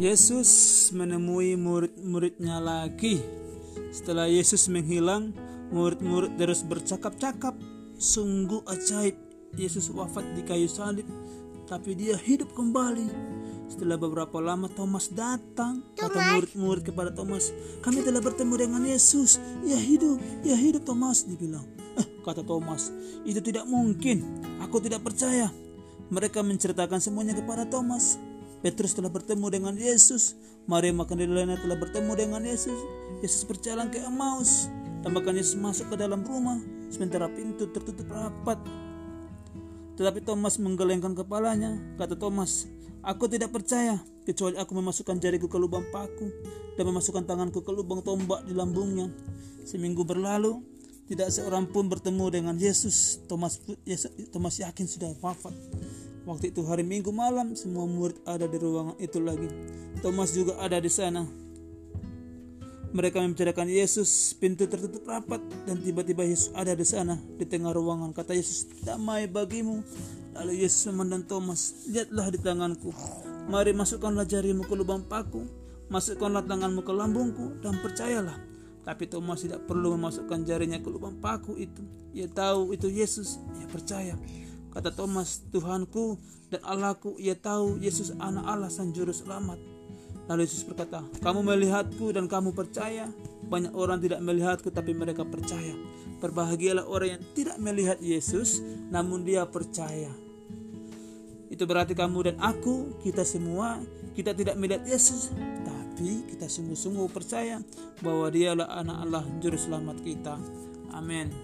Yesus menemui murid-muridnya lagi. Setelah Yesus menghilang, murid-murid terus bercakap-cakap. Sungguh ajaib, Yesus wafat di kayu salib, tapi dia hidup kembali. Setelah beberapa lama Thomas datang, kata murid-murid kepada Thomas, kami telah bertemu dengan Yesus. Ya hidup, ya hidup Thomas, dibilang. Eh, kata Thomas, itu tidak mungkin. Aku tidak percaya. Mereka menceritakan semuanya kepada Thomas. Petrus telah bertemu dengan Yesus. Maria Magdalena telah bertemu dengan Yesus. Yesus berjalan ke Emmaus. Dan bahkan Yesus masuk ke dalam rumah. Sementara pintu tertutup rapat. Tetapi Thomas menggelengkan kepalanya. Kata Thomas, Aku tidak percaya kecuali aku memasukkan jariku ke lubang paku dan memasukkan tanganku ke lubang tombak di lambungnya. Seminggu berlalu, tidak seorang pun bertemu dengan Yesus. Thomas, Thomas yakin sudah wafat. Waktu itu hari Minggu malam, semua murid ada di ruangan itu lagi. Thomas juga ada di sana. Mereka membicarakan Yesus, pintu tertutup rapat dan tiba-tiba Yesus ada di sana di tengah ruangan. Kata Yesus, "Damai bagimu." Lalu Yesus memandang Thomas, "Lihatlah di tanganku. Mari masukkanlah jarimu ke lubang paku, masukkanlah tanganmu ke lambungku dan percayalah." Tapi Thomas tidak perlu memasukkan jarinya ke lubang paku itu. Ia tahu itu Yesus, ia percaya. Kata Thomas, Tuhanku dan Allahku, ia tahu Yesus anak Allah sang juru selamat. Lalu Yesus berkata, kamu melihatku dan kamu percaya. Banyak orang tidak melihatku tapi mereka percaya. Berbahagialah orang yang tidak melihat Yesus namun dia percaya. Itu berarti kamu dan aku, kita semua, kita tidak melihat Yesus, tapi kita sungguh-sungguh percaya bahwa dialah anak Allah juru selamat kita. Amin.